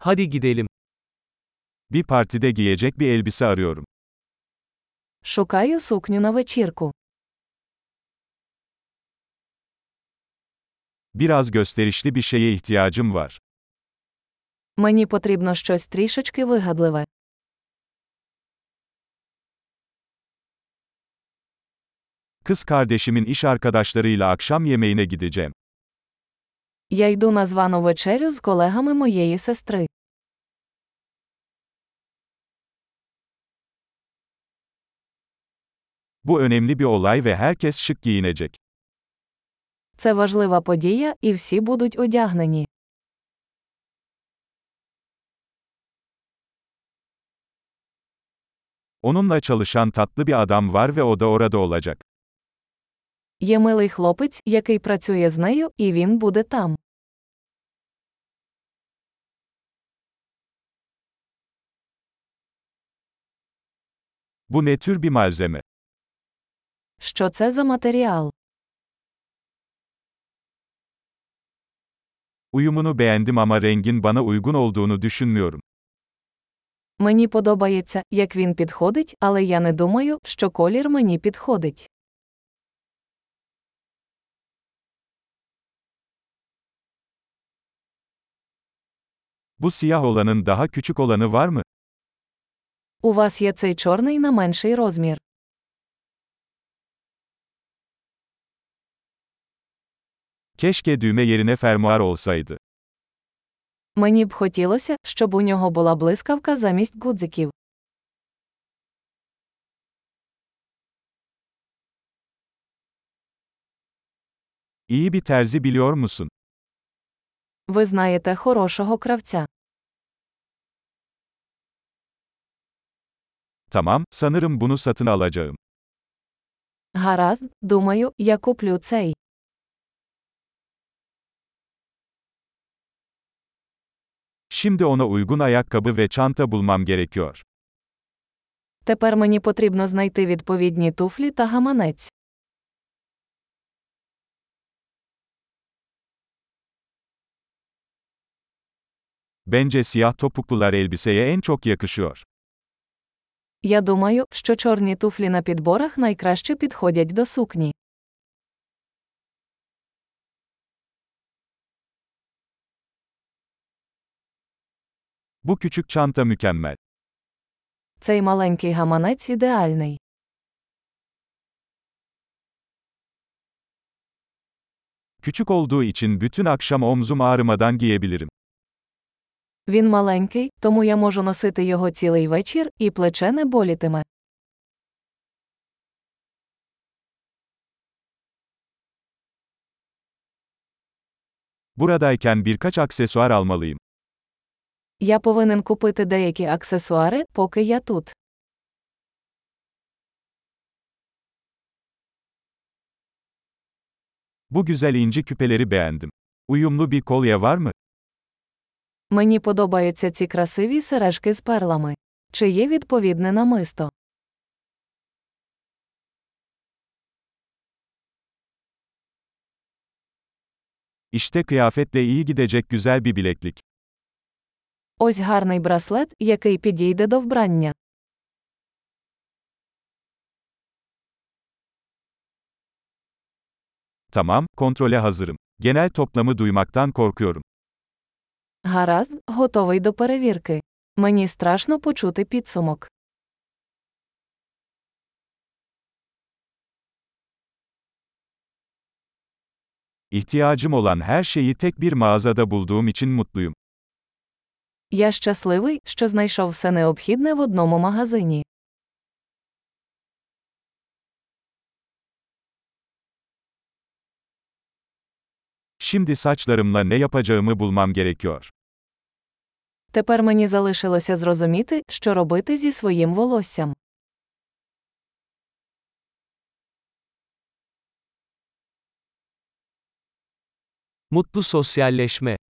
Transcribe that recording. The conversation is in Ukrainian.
Hadi gidelim. Bir partide giyecek bir elbise arıyorum. Шукаю сукню на вечірку. Biraz gösterişli bir şeye ihtiyacım var. Мені потрібно щось трішечки вигадливе. Kız kardeşimin iş arkadaşlarıyla akşam yemeğine gideceğim. Я йду на звану вечерю з колегами моєї сестри. Bu önemli bir olay ve herkes şık giyinecek. Це важлива подія, і всі будуть одягнені. Onunla çalışan tatlı bir adam var ve o da orada olacak. Є милий хлопець, який працює з нею, і він буде там. Bu ne tür bir malzeme? Що це за матеріал? Uyumunu beğendim ama rengin bana uygun olduğunu düşünmüyorum. Мені подобається, як він підходить, але я не думаю, що колір мені підходить. Bu siyah olanın daha küçük olanı var mı? У вас є цей чорний на менший розмір. Keşke düğme yerine fermuar olsaydı. Мені б хотілося, щоб у нього була блискавка замість гудзиків. İyi bir terzi biliyor musun? Ви знаєте хорошого кравця. Tamam, sanırım bunu satın alacağım. Гаразд, думаю, я куплю цей. Şimdi ona uygun ayakkabı ve çanta bulmam gerekiyor. Тепер мені потрібно знайти відповідні туфлі та гаманець. Bence siyah topuklular elbiseye en çok yakışıyor. Я думаю, що чорні туфлі на підборах найкраще підходять до сукні. Bu küçük çanta mükemmel. Цей маленький гаманець ідеальний. Küçük olduğu için bütün akşam omzum ağrımadan giyebilirim. Він маленький, тому я можу носити його цілий вечір, і плече не болітиме. Buradayken birkaç aksesuar almalıyım. Я повинен купити деякі аксесуари, поки я тут. Bu güzel inci küpeleri beğendim. Uyumlu bir kolye var mı? Мені подобаються ці красиві сережки з перлами. Чи є відповідне намисто? İşte kıyafetle iyi gidecek güzel bir bileklik. Ось гарний браслет, який підійде до вбрання. Tamam, kontrole hazırım. Genel toplamı duymaktan korkuyorum. Гаразд, готовий до перевірки. Мені страшно почути підсумок. İhtiyacım olan her şeyi tek bir mağazada bulduğum için mutluyum. Я щасливий, що знайшов все необхідне в одному магазині. Şimdi saçlarımla ne yapacağımı bulmam gerekiyor. Тепер мені залишилося зрозуміти, що робити зі своїм волоссям. Mutlu sosyalleşme.